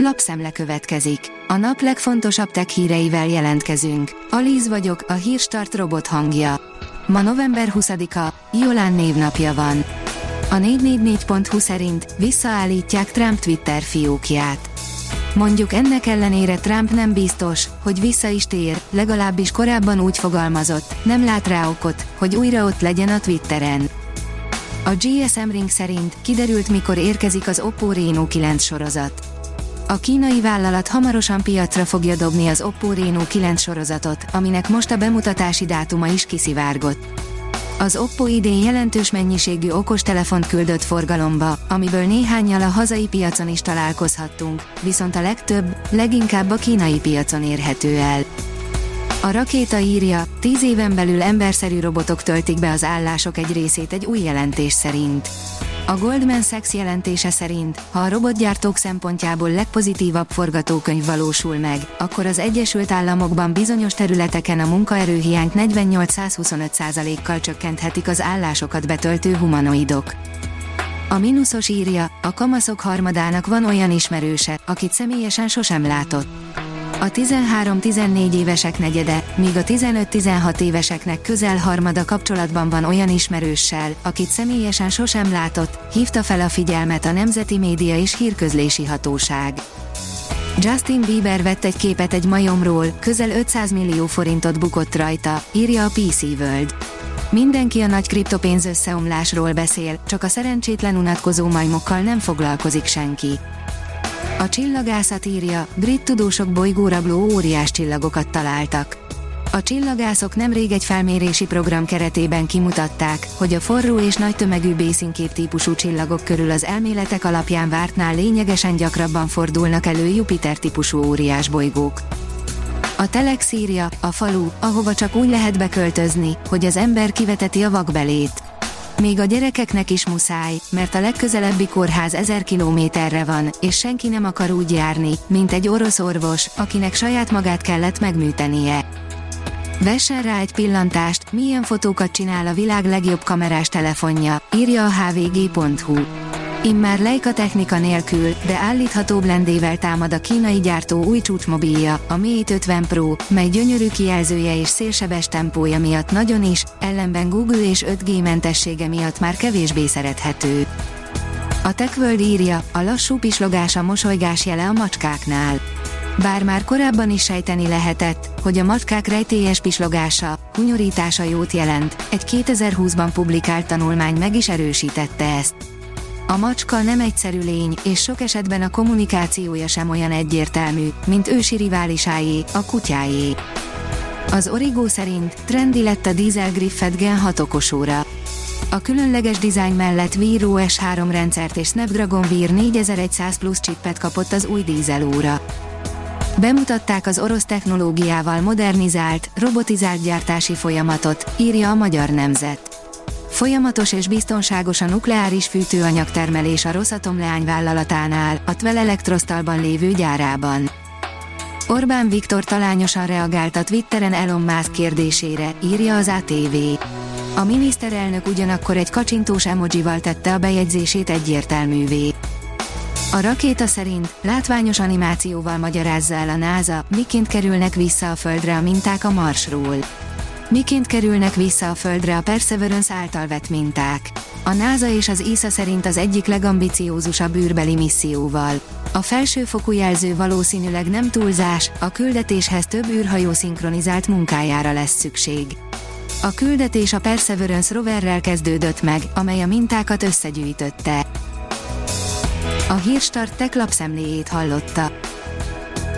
Lapszemle következik. A nap legfontosabb tech híreivel jelentkezünk. Alíz vagyok, a hírstart robot hangja. Ma november 20-a, Jolán névnapja van. A 444.hu szerint visszaállítják Trump Twitter fiókját. Mondjuk ennek ellenére Trump nem biztos, hogy vissza is tér, legalábbis korábban úgy fogalmazott, nem lát rá okot, hogy újra ott legyen a Twitteren. A GSM Ring szerint kiderült mikor érkezik az Oppo Reno 9 sorozat. A kínai vállalat hamarosan piacra fogja dobni az Oppo Reno 9 sorozatot, aminek most a bemutatási dátuma is kiszivárgott. Az Oppo idén jelentős mennyiségű okostelefont küldött forgalomba, amiből néhányal a hazai piacon is találkozhattunk, viszont a legtöbb, leginkább a kínai piacon érhető el. A rakéta írja, tíz éven belül emberszerű robotok töltik be az állások egy részét egy új jelentés szerint. A Goldman Sachs jelentése szerint, ha a robotgyártók szempontjából legpozitívabb forgatókönyv valósul meg, akkor az Egyesült Államokban bizonyos területeken a munkaerőhiányt 48-125%-kal csökkenthetik az állásokat betöltő humanoidok. A mínuszos írja, a kamaszok harmadának van olyan ismerőse, akit személyesen sosem látott. A 13-14 évesek negyede, míg a 15-16 éveseknek közel harmada kapcsolatban van olyan ismerőssel, akit személyesen sosem látott, hívta fel a figyelmet a Nemzeti Média és Hírközlési Hatóság. Justin Bieber vett egy képet egy majomról, közel 500 millió forintot bukott rajta, írja a PC World. Mindenki a nagy kriptopénz összeomlásról beszél, csak a szerencsétlen unatkozó majmokkal nem foglalkozik senki. A csillagászat írja, brit tudósok bolygórabló óriás csillagokat találtak. A csillagászok nemrég egy felmérési program keretében kimutatták, hogy a forró és nagy tömegű bészinkép típusú csillagok körül az elméletek alapján vártnál lényegesen gyakrabban fordulnak elő Jupiter típusú óriás bolygók. A Telex a falu, ahova csak úgy lehet beköltözni, hogy az ember kiveteti a vakbelét. Még a gyerekeknek is muszáj, mert a legközelebbi kórház ezer kilométerre van, és senki nem akar úgy járni, mint egy orosz orvos, akinek saját magát kellett megműtenie. Vessen rá egy pillantást, milyen fotókat csinál a világ legjobb kamerás telefonja, írja a hvg.hu. Immár Leica technika nélkül, de állítható blendével támad a kínai gyártó új csúcsmobilja, a Mi 50 Pro, mely gyönyörű kijelzője és szélsebes tempója miatt nagyon is, ellenben Google és 5G mentessége miatt már kevésbé szerethető. A TechWorld írja, a lassú pislogás a mosolygás jele a macskáknál. Bár már korábban is sejteni lehetett, hogy a macskák rejtélyes pislogása, hunyorítása jót jelent, egy 2020-ban publikált tanulmány meg is erősítette ezt. A macska nem egyszerű lény, és sok esetben a kommunikációja sem olyan egyértelmű, mint ősi riválisáé, a kutyáé. Az Origo szerint trendi lett a Diesel Griffet Gen 6 okosóra. A különleges dizájn mellett Wear OS 3 rendszert és Snapdragon Wear 4100 Plus chipet kapott az új dízelóra. Bemutatták az orosz technológiával modernizált, robotizált gyártási folyamatot, írja a Magyar Nemzet. Folyamatos és biztonságos a nukleáris fűtőanyag termelés a Rosatom leányvállalatánál, a Tvel Elektrosztalban lévő gyárában. Orbán Viktor talányosan reagált a Twitteren Elon Musk kérdésére, írja az ATV. A miniszterelnök ugyanakkor egy kacsintós emojival tette a bejegyzését egyértelművé. A rakéta szerint látványos animációval magyarázza el a NASA, miként kerülnek vissza a Földre a minták a Marsról. Miként kerülnek vissza a Földre a Perseverance által vett minták? A NASA és az ESA szerint az egyik legambiciózusabb űrbeli misszióval. A felsőfokú jelző valószínűleg nem túlzás, a küldetéshez több űrhajó szinkronizált munkájára lesz szükség. A küldetés a Perseverance roverrel kezdődött meg, amely a mintákat összegyűjtötte. A Hírstart tech lapszemléjét hallotta.